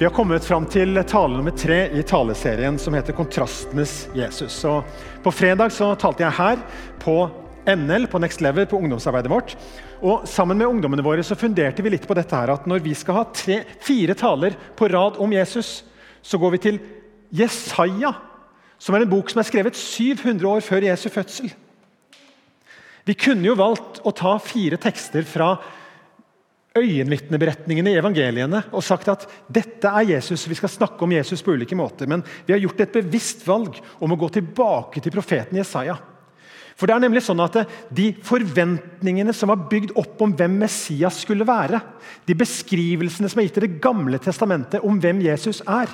Vi har kommet fram til tale nummer tre i taleserien som heter 'Kontrastenes Jesus'. Og på fredag så talte jeg her på NL, på Next Level, på ungdomsarbeidet vårt. Og Sammen med ungdommene våre så funderte vi litt på dette her, at når vi skal ha tre, fire taler på rad om Jesus, så går vi til Jesaja, som er en bok som er skrevet 700 år før Jesu fødsel. Vi kunne jo valgt å ta fire tekster fra øyenvitneberetningene i evangeliene og sagt at dette er Jesus, vi skal snakke om Jesus på ulike måter. Men vi har gjort et bevisst valg om å gå tilbake til profeten Jesaja. For det er nemlig sånn at De forventningene som var bygd opp om hvem Messias skulle være, de beskrivelsene som er gitt i Det gamle testamentet om hvem Jesus er,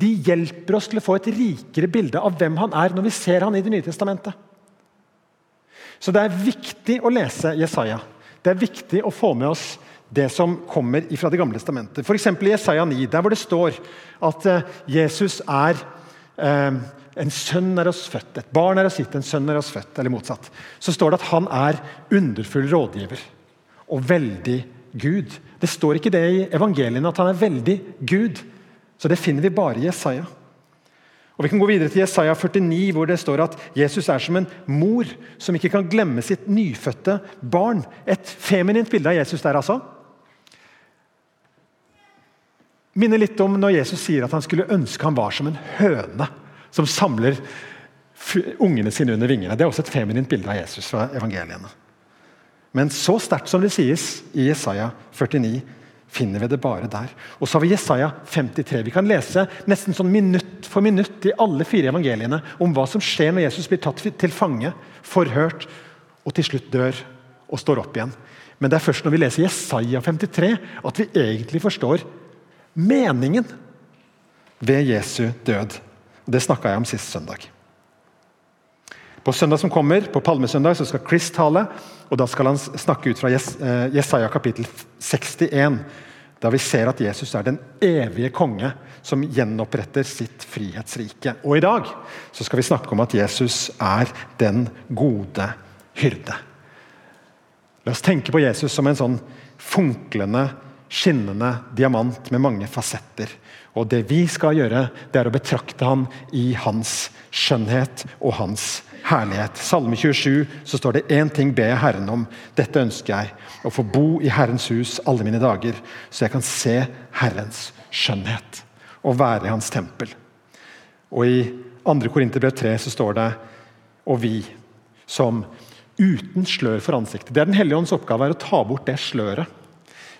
de hjelper oss til å få et rikere bilde av hvem han er når vi ser han i Det nye testamentet. Så det er viktig å lese Jesaja. Det er viktig å få med oss det som kommer fra Det gamle testamentet. F.eks. i Jesaja 9, der hvor det står at eh, Jesus er eh, en sønn er oss født, et barn er oss gitt, en sønn er oss født. Eller motsatt. Så står det at han er underfull rådgiver og veldig Gud. Det står ikke det i evangeliene at han er veldig Gud. Så det finner vi bare i Jesaja. Og Vi kan gå videre til Jesaja 49, hvor det står at Jesus er som en mor som ikke kan glemme sitt nyfødte barn. Et feminint bilde av Jesus der, altså. Minner litt om når Jesus sier at han skulle ønske han var som en høne som samler ungene sine under vingene. Det er også et feminint bilde av Jesus fra evangeliene. Men så sterkt som det sies i Jesaja 49, finner vi det bare der. Og så har vi Jesaja 53. Vi kan lese nesten sånn minutt for minutt i alle fire evangeliene om hva som skjer når Jesus blir tatt til fange, forhørt og til slutt dør og står opp igjen. Men det er først når vi leser Jesaja 53 at vi egentlig forstår meningen ved Jesu død. Det snakka jeg om sist søndag. På søndag som kommer, på Palmesøndag så skal Chris tale. og Da skal han snakke ut fra eh, Jesaja kapittel 61, da vi ser at Jesus er den evige konge som gjenoppretter sitt frihetsrike. Og I dag så skal vi snakke om at Jesus er den gode hyrde. La oss tenke på Jesus som en sånn funklende, skinnende diamant med mange fasetter. Og Det vi skal gjøre, det er å betrakte ham i hans skjønnhet og hans herlighet. Salme 27 så står det én ting ber jeg Herren om. Dette ønsker jeg, å få bo i Herrens hus alle mine dager, så jeg kan se Herrens skjønnhet og være i hans tempel. Og I 2. Korinterbrev 3 så står det og vi som uten slør for ansiktet. Det er Den hellige ånds oppgave er å ta bort det sløret.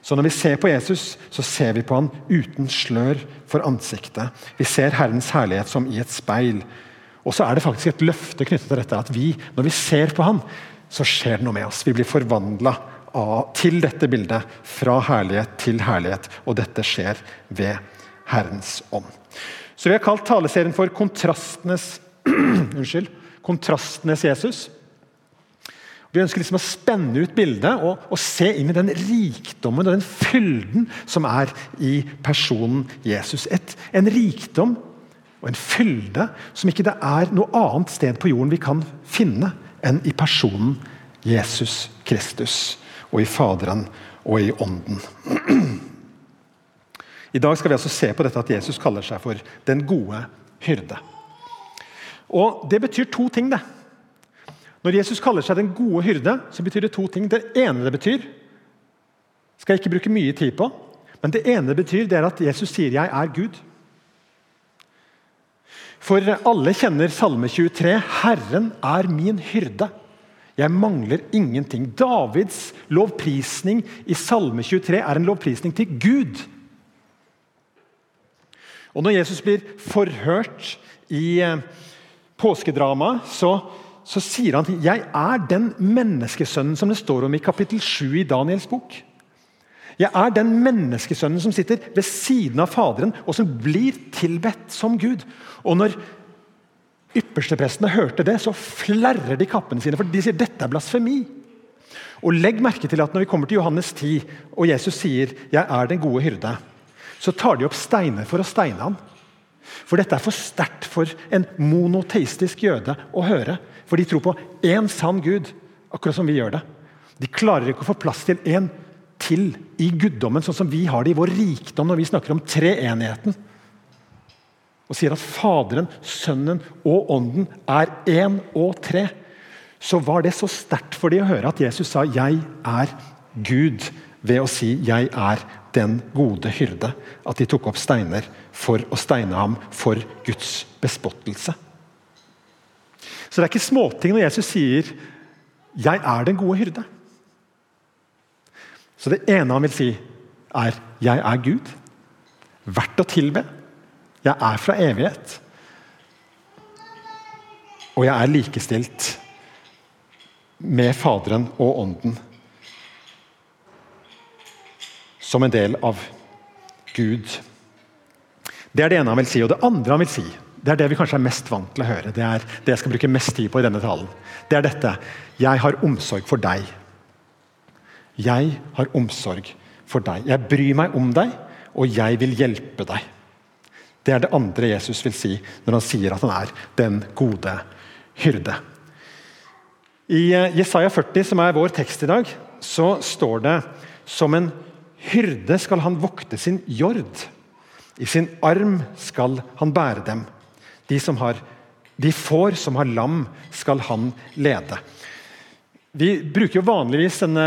Så når vi ser på Jesus, så ser vi på han uten slør for ansiktet. Vi ser Herrens herlighet som i et speil. Og så er det faktisk et løfte knyttet til dette at vi, når vi ser på ham, så skjer det noe med oss. Vi blir forvandla til dette bildet. Fra herlighet til herlighet. Og dette skjer ved Herrens ånd. Så Vi har kalt taleserien for 'Kontrastenes kontrastenes Jesus'. Vi ønsker liksom å spenne ut bildet og, og, se inn i den rikdommen og den fylden som er i personen Jesus. Et, en rikdom og en fylde som ikke det er noe annet sted på jorden vi kan finne enn i personen Jesus Kristus. Og i Faderen og i Ånden. I dag skal vi altså se på dette at Jesus kaller seg for den gode hyrde. Og Det betyr to ting. det. Når Jesus kaller seg den gode hyrde, så betyr det to ting. Det ene det betyr, skal jeg ikke bruke mye tid på, men det ene det betyr, det er at Jesus sier 'jeg er Gud'. For alle kjenner Salme 23. 'Herren er min hyrde'. Jeg mangler ingenting. Davids lovprisning i Salme 23 er en lovprisning til Gud. Og Når Jesus blir forhørt i eh, påskedramaet, så, så sier han 'jeg er den menneskesønnen som det står om i kapittel 7 i Daniels bok'. Jeg er den menneskesønnen som sitter ved siden av Faderen, og som blir tilbedt som Gud. Og når yppersteprestene hørte det, så flerrer de kappene sine, for de sier dette er blasfemi. Og Legg merke til at når vi kommer til Johannes 10, og Jesus sier 'Jeg er den gode hyrde', så tar de opp steiner for å steine ham. For dette er for sterkt for en monoteistisk jøde å høre. For de tror på én sann Gud, akkurat som vi gjør det. De klarer ikke å få plass til én til i guddommen, sånn som vi har det i vår rikdom når vi snakker om treenigheten. Og sier at Faderen, Sønnen og Ånden er én og tre. Så var det så sterkt for de å høre at Jesus sa 'Jeg er Gud' ved å si 'Jeg er den gode hyrde'. At de tok opp steiner for å steine ham for Guds bespottelse. Så det er ikke småting når Jesus sier 'Jeg er den gode hyrde'. Så det ene han vil si, er 'Jeg er Gud'. Verdt å tilbe. Jeg er fra evighet. Og jeg er likestilt med Faderen og Ånden. Som en del av Gud. Det er det ene han vil si. Og det andre han vil si, det er det vi kanskje er mest vant til å høre. Det er det jeg skal bruke mest tid på i denne talen. Det er dette. Jeg har omsorg for deg. Jeg har omsorg for deg. Jeg bryr meg om deg, og jeg vil hjelpe deg. Det er det andre Jesus vil si når han sier at han er den gode hyrde. I Jesaja 40, som er vår tekst i dag, så står det som en hyrde skal han vokte sin jord. I sin arm skal han bære dem. De, har, de får som har lam, skal han lede. Vi bruker jo vanligvis denne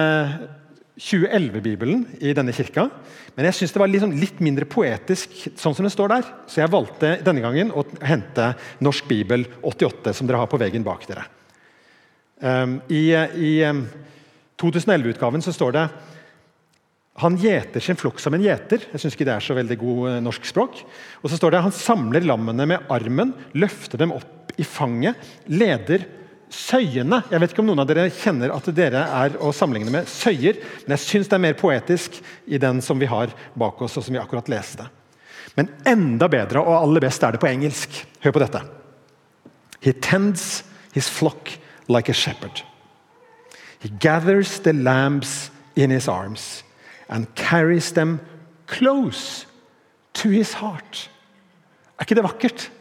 2011-bibelen i denne kirka. Men jeg syns det var liksom litt mindre poetisk sånn som det står der. Så jeg valgte denne gangen å hente Norsk bibel 88, som dere har på veggen bak dere. Um, I, i um, 2011-utgaven så står det han gjeter sin flokk som en gjeter. Jeg synes ikke det er så veldig god uh, norsk språk. Og så står det han samler lammene med armen, løfter dem opp i fanget, leder Søyene Jeg vet ikke om noen av dere kjenner at dere er å sammenligne med søyer, men jeg syns det er mer poetisk i den som vi har bak oss, og som vi akkurat leste. Men enda bedre og aller best er det på engelsk. Hør på dette. He tends his flock like a shepherd. He gathers the lambs in his arms and carries them close to his heart. Er ikke det vakkert?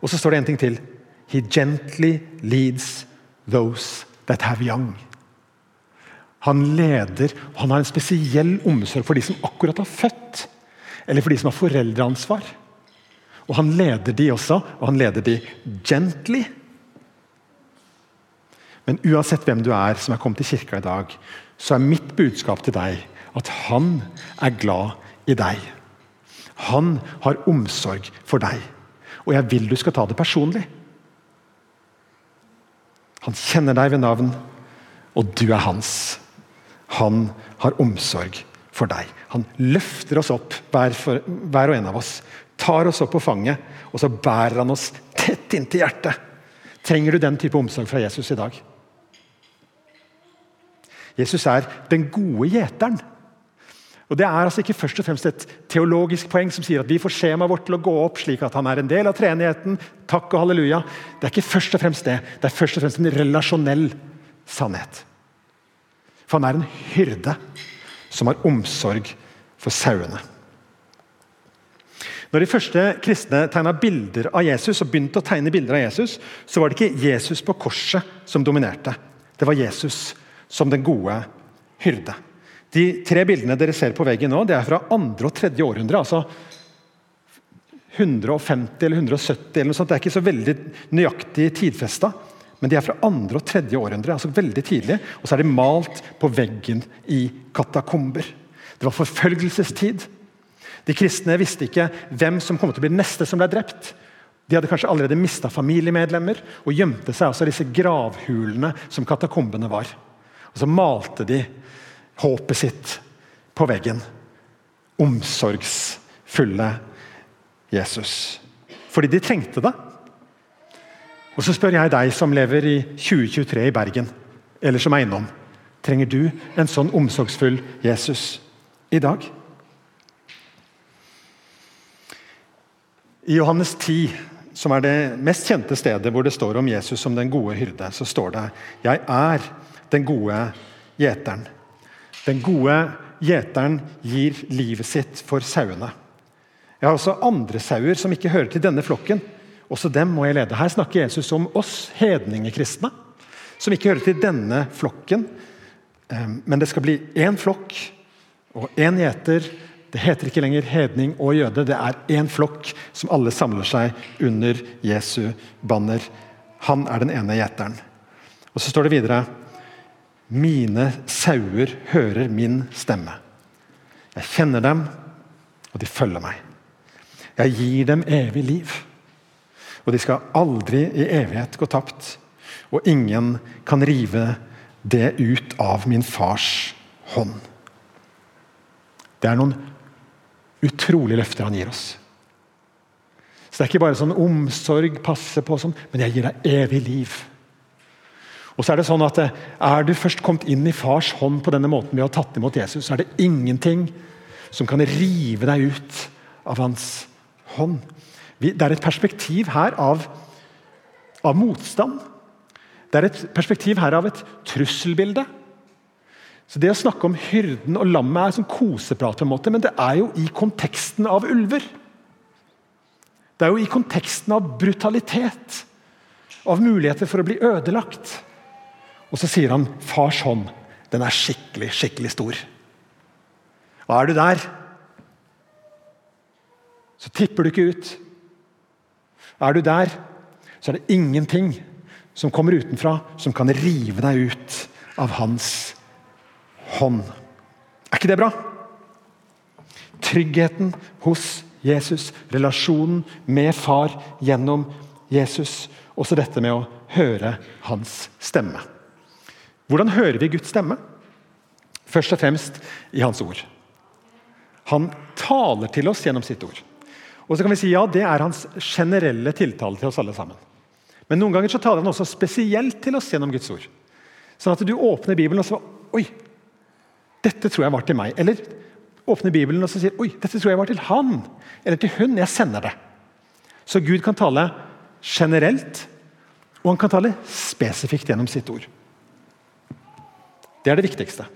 Og så står det en ting til. He gently leads those that have young. Han leder, og han har en spesiell omsorg for de som akkurat har født. Eller for de som har foreldreansvar. Og Han leder de også, og han leder de gently. Men uansett hvem du er som er kommet til kirka i dag, så er mitt budskap til deg at han er glad i deg. Han har omsorg for deg. Og jeg vil du skal ta det personlig. Han kjenner deg ved navn, og du er hans. Han har omsorg for deg. Han løfter oss opp, hver, for, hver og en av oss. Tar oss opp på fanget, og så bærer han oss tett inntil hjertet. Trenger du den type omsorg fra Jesus i dag? Jesus er den gode gjeteren. Og Det er altså ikke først og fremst et teologisk poeng som sier at vi får skjemaet vårt til å gå opp slik at han er en del av treenigheten. Takk og halleluja. Det er ikke først og fremst det. Det er først og fremst en relasjonell sannhet. For han er en hyrde som har omsorg for sauene. Når de første kristne tegna bilder av Jesus, og begynte å tegne bilder av Jesus, så var det ikke Jesus på korset som dominerte. Det var Jesus som den gode hyrde. De tre bildene dere ser på veggen nå, det er fra andre og tredje århundre. altså 150 eller 170 eller noe sånt. Det er ikke så veldig nøyaktig tidfesta. Men de er fra andre og tredje århundre, altså veldig tidlig. Og så er de malt på veggen i katakomber. Det var forfølgelsestid. De kristne visste ikke hvem som kom til å bli neste som ble drept. De hadde kanskje allerede mista familiemedlemmer og gjemte seg altså disse gravhulene som katakombene var. Og Så malte de håpet sitt på veggen. Omsorgsfulle Jesus. Fordi de trengte det. Og Så spør jeg deg som lever i 2023 i Bergen, eller som eiendom. Trenger du en sånn omsorgsfull Jesus i dag? I Johannes 10, som er det mest kjente stedet hvor det står om Jesus som den gode hyrde, så står det 'Jeg er den gode gjeteren'. Den gode gjeteren gir livet sitt for sauene. Jeg har også andre sauer som ikke hører til denne flokken. Også dem må jeg lede. Her snakker Jesus om oss hedningekristne, som ikke hører til denne flokken. Um, men det skal bli én flokk og én gjeter. Det heter ikke lenger hedning og jøde, det er én flokk som alle samler seg under Jesu banner. Han er den ene gjeteren. Og så står det videre Mine sauer hører min stemme. Jeg kjenner dem, og de følger meg. Jeg gir dem evig liv, og de skal aldri i evighet gå tapt. Og ingen kan rive det ut av min fars hånd. Det er noen utrolige løfter han gir oss. Så Det er ikke bare sånn omsorg, passe på sånn, men jeg gir deg evig liv. Og så Er det sånn at eh, er du først kommet inn i fars hånd på denne måten vi har tatt imot Jesus, så er det ingenting som kan rive deg ut av hans hånd. Det er et perspektiv her av, av motstand. Det er et perspektiv her av et trusselbilde. Så Det å snakke om hyrden og lammet er som koseprat, på en måte, men det er jo i konteksten av ulver. Det er jo i konteksten av brutalitet, av muligheter for å bli ødelagt. Og så sier han fars hånd, den er skikkelig, skikkelig stor. Og er du der, så tipper du ikke ut. Er du der, så er det ingenting som kommer utenfra, som kan rive deg ut av hans hånd. Er ikke det bra? Tryggheten hos Jesus, relasjonen med far gjennom Jesus. Også dette med å høre hans stemme. Hvordan hører vi Guds stemme? Først og fremst i hans ord. Han taler til oss gjennom sitt ord. Og så kan vi si ja, Det er hans generelle tiltale til oss alle sammen. Men noen ganger så taler han også spesielt til oss gjennom Guds ord. Sånn at du åpner Bibelen og så Oi, dette tror jeg var til meg. Eller åpner Bibelen og så sier Oi, dette tror jeg var til han. Eller til hun. Jeg sender det. Så Gud kan tale generelt, og han kan tale spesifikt gjennom sitt ord. Det er det viktigste.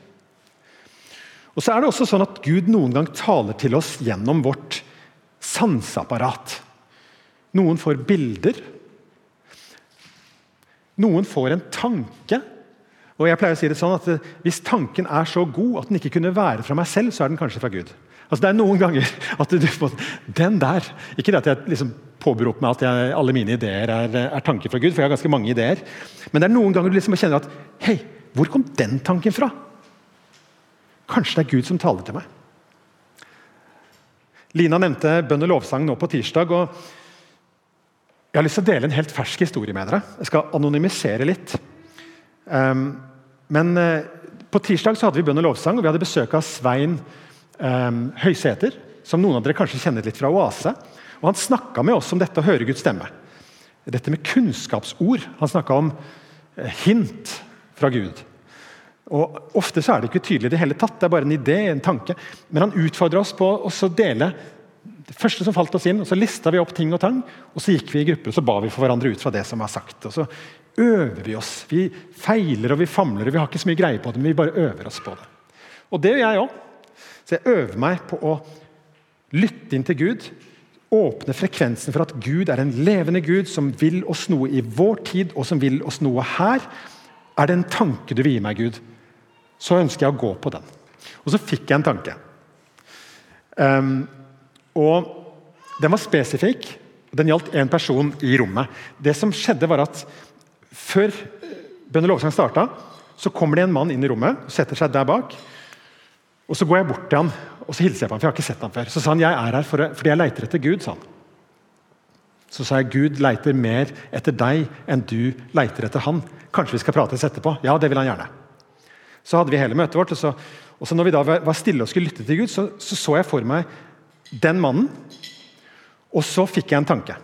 Og så er det også sånn at Gud noen gang taler til oss gjennom vårt sanseapparat. Noen får bilder, noen får en tanke. Og jeg pleier å si det sånn at Hvis tanken er så god at den ikke kunne være fra meg selv, så er den kanskje fra Gud. Altså Det er noen ganger at du får Den der Ikke det at jeg liksom påberoper meg at jeg, alle mine ideer er, er, tanker fra Gud, for jeg har ganske mange ideer. Men det er noen ganger du liksom kjenner at Hei, hvor kom den tanken fra? Kanskje det er Gud som taler til meg. Lina nevnte bønn og lovsang nå på tirsdag. og jeg har lyst til å dele en helt fersk historie med dere. Jeg skal anonymisere litt. Um, men uh, På tirsdag så hadde vi bønn og lovsang, og vi hadde besøk av Svein um, Høysæter. Som noen av dere kanskje kjenner litt fra Oase. Og Han snakka med oss om dette å høre Guds stemme. Dette med kunnskapsord. Han snakka om uh, hint fra Gud. Og Ofte så er det ikke tydelig i det hele tatt, det er bare en idé, en tanke. Men han utfordra oss på å dele det første som falt oss inn, og Så lista vi opp ting og tang, og så gikk vi i grupper og så ba vi for hverandre ut fra det som var sagt. og Så øver vi oss. Vi feiler og vi famler, og vi har ikke så mye greie på det, men vi bare øver oss på det. Og Det gjør jeg òg. Så jeg øver meg på å lytte inn til Gud. Åpne frekvensen for at Gud er en levende Gud som vil oss noe i vår tid, og som vil oss noe her. Er det en tanke du vil gi meg, Gud, så ønsker jeg å gå på den. Og så fikk jeg en tanke. Um, og Den var spesifikk, den gjaldt én person i rommet. Det som skjedde var at Før bønn og lovsang starta, så kommer det en mann inn i rommet og setter seg der bak. Og Så går jeg bort til han og så hilser jeg på han, for jeg har ikke sett han før. Så sa han jeg er her for, fordi jeg leiter etter Gud. sa han. Så sa jeg Gud leiter mer etter deg enn du leiter etter han. Kanskje vi skal prates etterpå? Ja, det vil han gjerne. Så hadde vi hele møtet vårt. og så, og så når vi da var stille og skulle lytte til Gud, så så, så jeg for meg den mannen. Og så fikk jeg en tanke.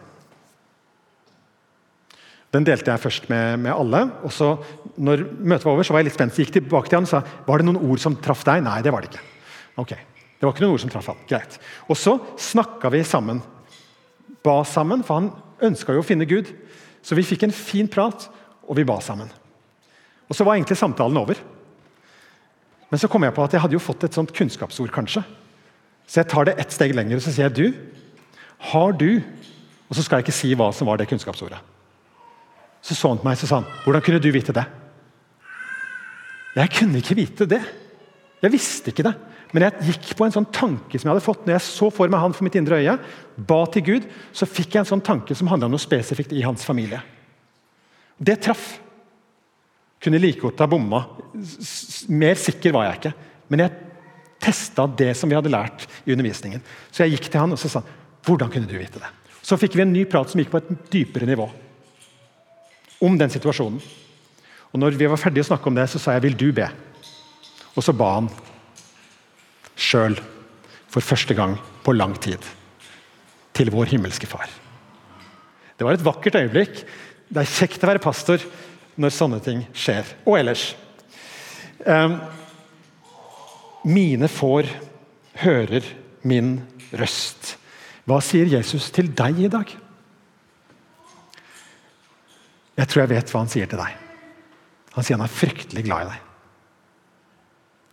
Den delte jeg først med, med, alle. og så når møtet var over, så var jeg litt spent. Så gikk tilbake til han og sa var det noen ord som traff deg. Nei, det var det ikke. Ok, det var ikke noen ord som traff han. Greit. Og så snakka vi sammen. Ba sammen, for han ønska jo å finne Gud. Så vi fikk en fin prat, og vi ba sammen. Og Så var egentlig samtalen over. Men så kom jeg på at jeg hadde jo fått et sånt kunnskapsord, kanskje. Så jeg tar det ett steg lenger og så sier jeg, du, har du Og så skal jeg ikke si hva som var det kunnskapsordet. Så så han på meg og sa han, hvordan kunne du vite det? Jeg kunne ikke vite det. Jeg visste ikke det. Men jeg gikk på en sånn tanke som jeg hadde fått når jeg så for meg han for mitt indre øye. Ba til Gud, så fikk jeg en sånn tanke som handla om noe spesifikt i hans familie. Det traff. Kunne like godt ha bomma. Mer sikker var jeg ikke. Men jeg testa det som vi hadde lært i undervisningen. Så jeg gikk til han og så sa hvordan kunne du vite det? Så fikk vi en ny prat som gikk på et dypere nivå. Om den situasjonen. Og når vi var ferdige å snakke om det, så sa jeg 'vil du be'? Og så ba han sjøl for første gang på lang tid til vår himmelske Far. Det var et vakkert øyeblikk. Det er kjekt å være pastor når sånne ting skjer. Og ellers. Um, mine får hører min røst. Hva sier Jesus til deg i dag? Jeg tror jeg vet hva han sier til deg. Han sier han er fryktelig glad i deg.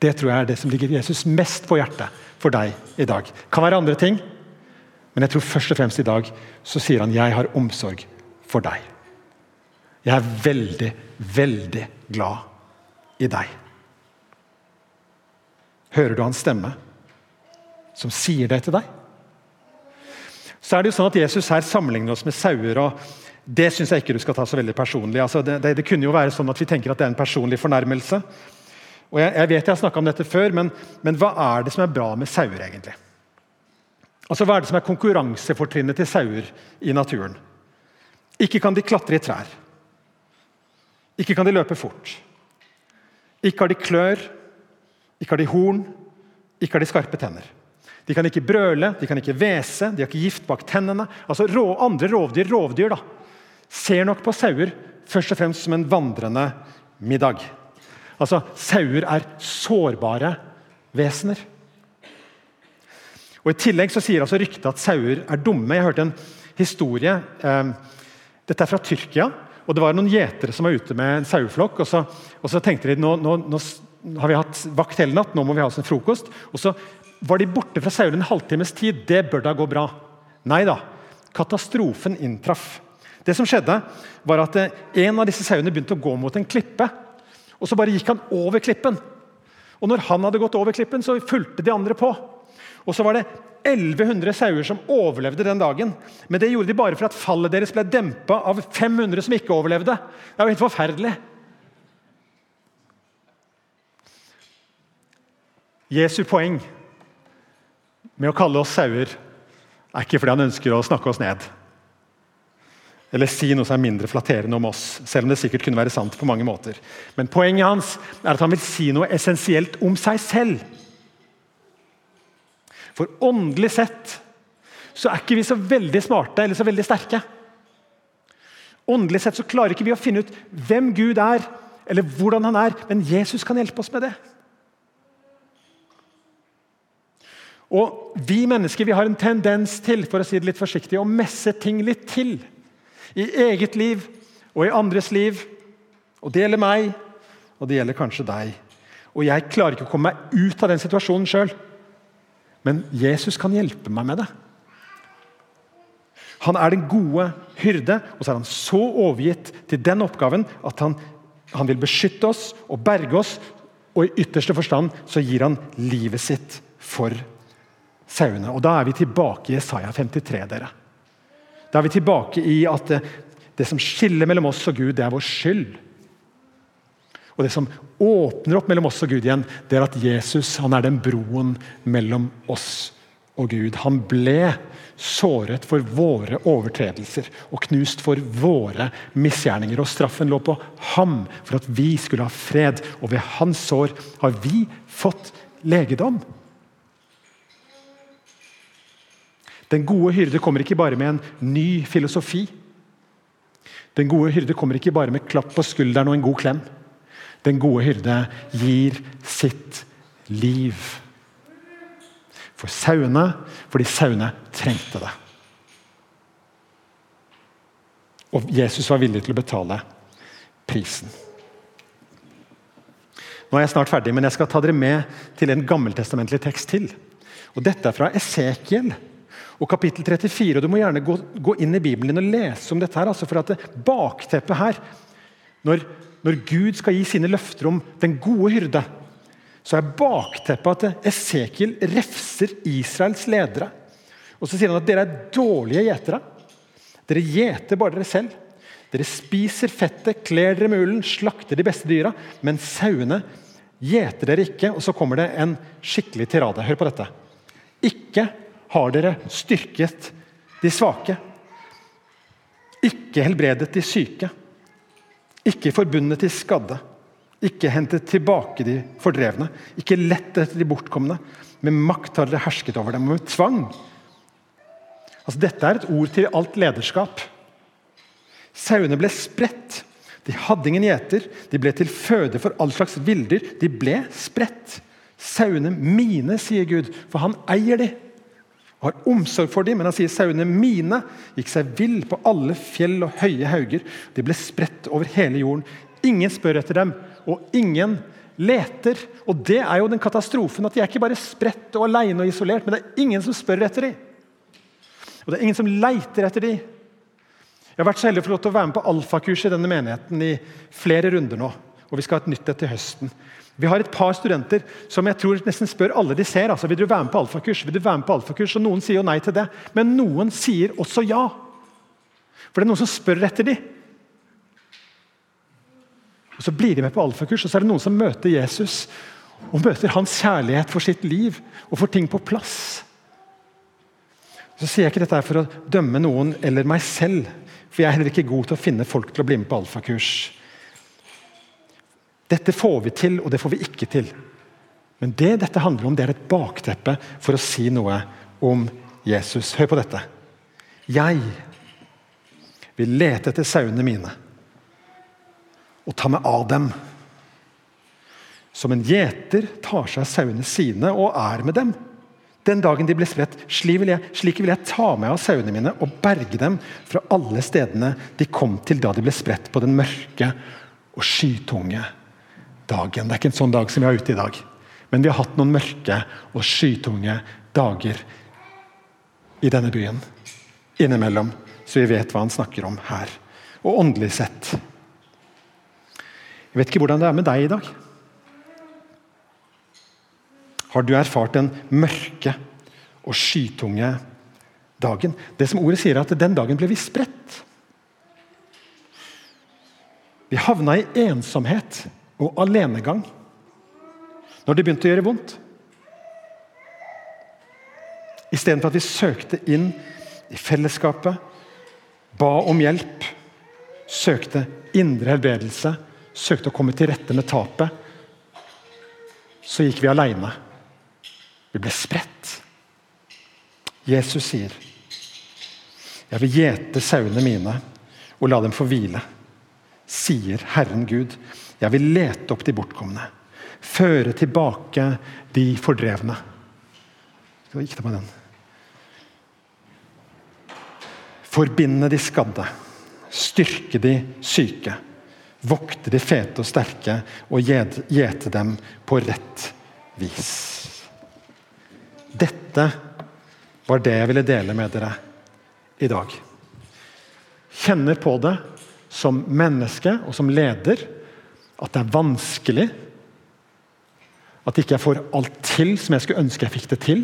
Det tror jeg er det som ligger Jesus mest på hjertet for deg i dag. Det Kan være andre ting, men jeg tror først og fremst i dag så sier han 'jeg har omsorg for deg'. Jeg er veldig, veldig glad i deg. Hører du hans stemme som sier det til deg? Så er det jo sånn at Jesus her sammenligner oss med sauer. og Det syns jeg ikke du skal ta så veldig personlig. Altså det, det, det, kunne jo være sånn at Vi tenker at det er en personlig fornærmelse. Og Jeg, jeg vet jeg har snakka om dette før, men, men, hva er det som er bra med sauer? egentlig? Altså Hva er det som er konkurransefortrinnet til sauer i naturen? Ikke kan de klatre i trær. Ikke kan de løpe fort. Ikke har de klør. Ikke har de horn. Ikke har de skarpe tenner. De kan ikke brøle, de kan ikke hvese, de har ikke gift bak tennene. Altså rå, Andre rovdyr rovdyr da, ser nok på sauer først og fremst som en vandrende middag. Altså, Sauer er sårbare vesener. Og I tillegg så sier altså ryktet at sauer er dumme. Jeg hørte en historie. Eh, dette er fra Tyrkia. Og Det var noen gjetere som var ute med en saueflokk. Og og så tenkte de nå, nå, nå har vi hatt vakt hele natt, nå må vi ha oss en frokost. Og så var de borte fra sauene en halvtimes tid. Det bør da gå bra. Nei da. Katastrofen inntraff. Det som skjedde var at eh, En av disse sauene begynte å gå mot en klippe. og Så bare gikk han over klippen. Og når han hadde gått over klippen, så fulgte de andre på. Og så var det 1100 sauer som overlevde den dagen. Men det gjorde de bare for at fallet deres ble dempa av 500 som ikke overlevde. Det er jo helt forferdelig. Jesu poeng med å kalle oss sauer, er ikke fordi han ønsker å snakke oss ned. Eller si noe som er mindre flatterende om oss, selv om det sikkert kunne være sant på mange måter. Men poenget hans er at han vil si noe essensielt om seg selv. For åndelig sett så er ikke vi så veldig smarte eller så veldig sterke. Åndelig sett så klarer ikke vi å finne ut hvem Gud er, eller hvordan han er, men Jesus kan hjelpe oss med det. Og Vi mennesker vi har en tendens til for å si det litt forsiktig, å messe ting litt til. I eget liv og i andres liv. Og Det gjelder meg, og det gjelder kanskje deg. Og Jeg klarer ikke å komme meg ut av den situasjonen sjøl. Men Jesus kan hjelpe meg med det. Han er den gode hyrde, og så er han så overgitt til den oppgaven at han, han vil beskytte oss og berge oss. Og i ytterste forstand så gir han livet sitt for sauene. Og Da er vi tilbake i Isaiah 53. dere. Da er vi tilbake i at det, det som skiller mellom oss og Gud, det er vår skyld. Og Det som åpner opp mellom oss og Gud igjen, det er at Jesus han er den broen mellom oss og Gud. Han ble såret for våre overtredelser og knust for våre misgjerninger. Og Straffen lå på ham for at vi skulle ha fred, og ved hans sår har vi fått legedom. Den gode hyrde kommer ikke bare med en ny filosofi. Den gode hyrde kommer ikke bare med klapp på skulderen og en god klem. Den gode hyrde gir sitt liv. For sauene, fordi sauene trengte det. Og Jesus var villig til å betale prisen. Nå er jeg snart ferdig, men jeg skal ta dere med til en gammeltestamentlig tekst til. Og Dette er fra Esekiel og kapittel 34. og Du må gjerne gå, gå inn i Bibelen din og lese om dette. her, altså for at det Bakteppet her når, når Gud skal gi sine løfter om den gode hyrde, så er bakteppet at Esekiel refser Israels ledere. Og så sier han at dere er dårlige gjetere. Dere gjeter bare dere selv. Dere spiser fettet, kler dere med ullen, slakter de beste dyra, men sauene gjeter dere ikke. Og så kommer det en skikkelig tirade. Hør på dette. Ikke har dere styrket de svake. Ikke helbredet de syke. Ikke forbundet til skadde. Ikke hentet tilbake de fordrevne. Ikke lett etter de bortkomne. Med makt har dere hersket over dem, og med tvang. Altså, dette er et ord til alt lederskap. Sauene ble spredt. De hadde ingen gjeter. De ble til føde for all slags villdyr. De ble spredt. Sauene mine, sier Gud, for han eier de og har omsorg for dem, men han sier sauene mine gikk seg vill på alle fjell og høye hauger. De ble spredt over hele jorden. Ingen spør etter dem, og ingen leter. Og Det er jo den katastrofen, at de er ikke bare spredt og alene og isolert, men det er ingen som spør etter dem. Og det er ingen som leiter etter dem. Jeg har vært så heldig å få lov til å være med på alfakurs i denne menigheten i flere runder nå. Og vi skal ha et nytt etter høsten. Vi har et par studenter som jeg tror nesten spør alle de ser. altså, vil du være med på alfakurs? Vil du være med på alfakurs? Og Noen sier jo nei til det, men noen sier også ja. For det er noen som spør etter dem. Og Så blir de med på alfakurs, og så er det noen som møter Jesus og møter hans kjærlighet for sitt liv og får ting på plass. Så sier jeg ikke dette for å dømme noen eller meg selv, for jeg er heller ikke god til å finne folk til å bli med på alfakurs. Dette får vi til, og det får vi ikke til. Men det dette handler om, det er et bakteppe for å si noe om Jesus. Hør på dette. Jeg vil lete etter sauene mine og ta meg av dem. Som en gjeter tar seg av sauene sine og er med dem. Den dagen de ble spredt, slik vil, jeg, slik vil jeg ta meg av sauene mine og berge dem fra alle stedene de kom til da de ble spredt på den mørke og skytunge dagen. Det er ikke en sånn dag som vi har ute i dag. Men vi har hatt noen mørke og skytunge dager i denne byen. Innimellom, så vi vet hva han snakker om her. Og åndelig sett. Jeg vet ikke hvordan det er med deg i dag. Har du erfart den mørke og skytunge dagen? Det som ordet sier, er at den dagen ble vi spredt. Vi havna i ensomhet og alenegang når det begynte å gjøre vondt. Istedenfor at vi søkte inn i fellesskapet, ba om hjelp, søkte indre helbredelse, søkte å komme til rette med tapet, så gikk vi aleine. Vi ble spredt. Jesus sier, 'Jeg vil gjete sauene mine og la dem få hvile', sier Herren Gud. Jeg vil lete opp de bortkomne. Føre tilbake de fordrevne. Så gikk det med den? Forbinde de skadde. Styrke de syke. Vokte de fete og sterke og gjete dem på rett vis. Dette var det jeg ville dele med dere i dag. Kjenner på det som menneske og som leder at det er vanskelig. At ikke jeg får alt til som jeg skulle ønske jeg fikk det til.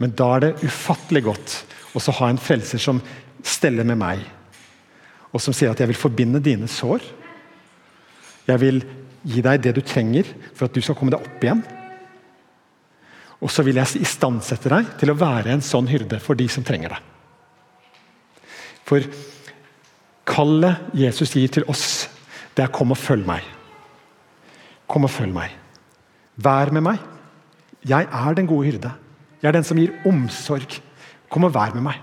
Men da er det ufattelig godt å ha en frelser som steller med meg, og som sier at 'jeg vil forbinde dine sår'. Jeg vil gi deg det du trenger for at du skal komme deg opp igjen. Og så vil jeg istandsette deg til å være en sånn hyrde for de som trenger deg. For kallet Jesus gir til oss, det er 'kom og følg meg'. Kom og følg meg. Vær med meg. Jeg er den gode hyrde. Jeg er den som gir omsorg. Kom og vær med meg.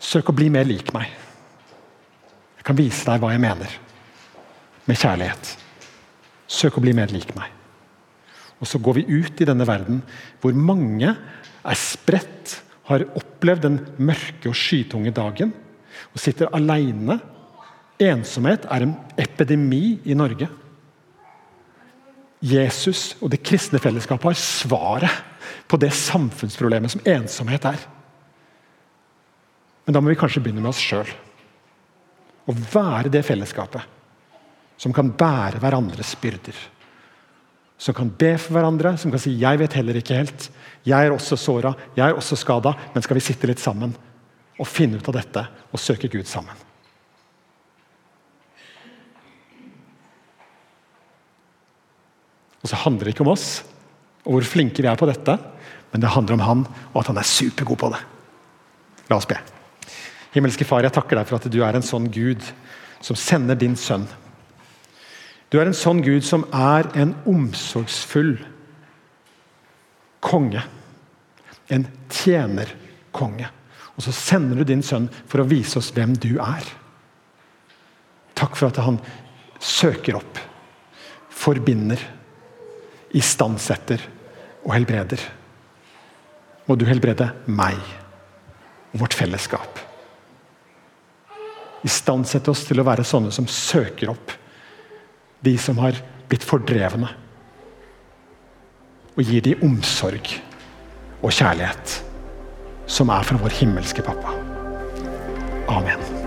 Søk å bli mer lik meg. Jeg kan vise deg hva jeg mener med kjærlighet. Søk å bli mer lik meg. Og så går vi ut i denne verden hvor mange er spredt har opplevd den mørke og skytunge dagen og sitter alene. Ensomhet er en epidemi i Norge. Jesus og det kristne fellesskapet har svaret på det samfunnsproblemet som ensomhet er. Men da må vi kanskje begynne med oss sjøl. Å være det fellesskapet som kan bære hverandres byrder. Som kan be for hverandre, som kan si 'jeg vet heller ikke helt'. 'Jeg er også såra, jeg er også skada', men skal vi sitte litt sammen og finne ut av dette og søke Gud sammen? Og så handler det ikke om oss og hvor flinke vi er på dette, men det handler om han og at han er supergod på det. La oss be. Himmelske Far, jeg takker deg for at du er en sånn Gud som sender din sønn. Du er en sånn Gud som er en omsorgsfull konge. En tjenerkonge. Og så sender du din sønn for å vise oss hvem du er. Takk for at han søker opp, forbinder, istandsetter og helbreder. Må du helbrede meg og vårt fellesskap. Istandsette oss til å være sånne som søker opp de som har blitt fordrevne. Og gir de omsorg og kjærlighet, som er fra vår himmelske pappa. Amen.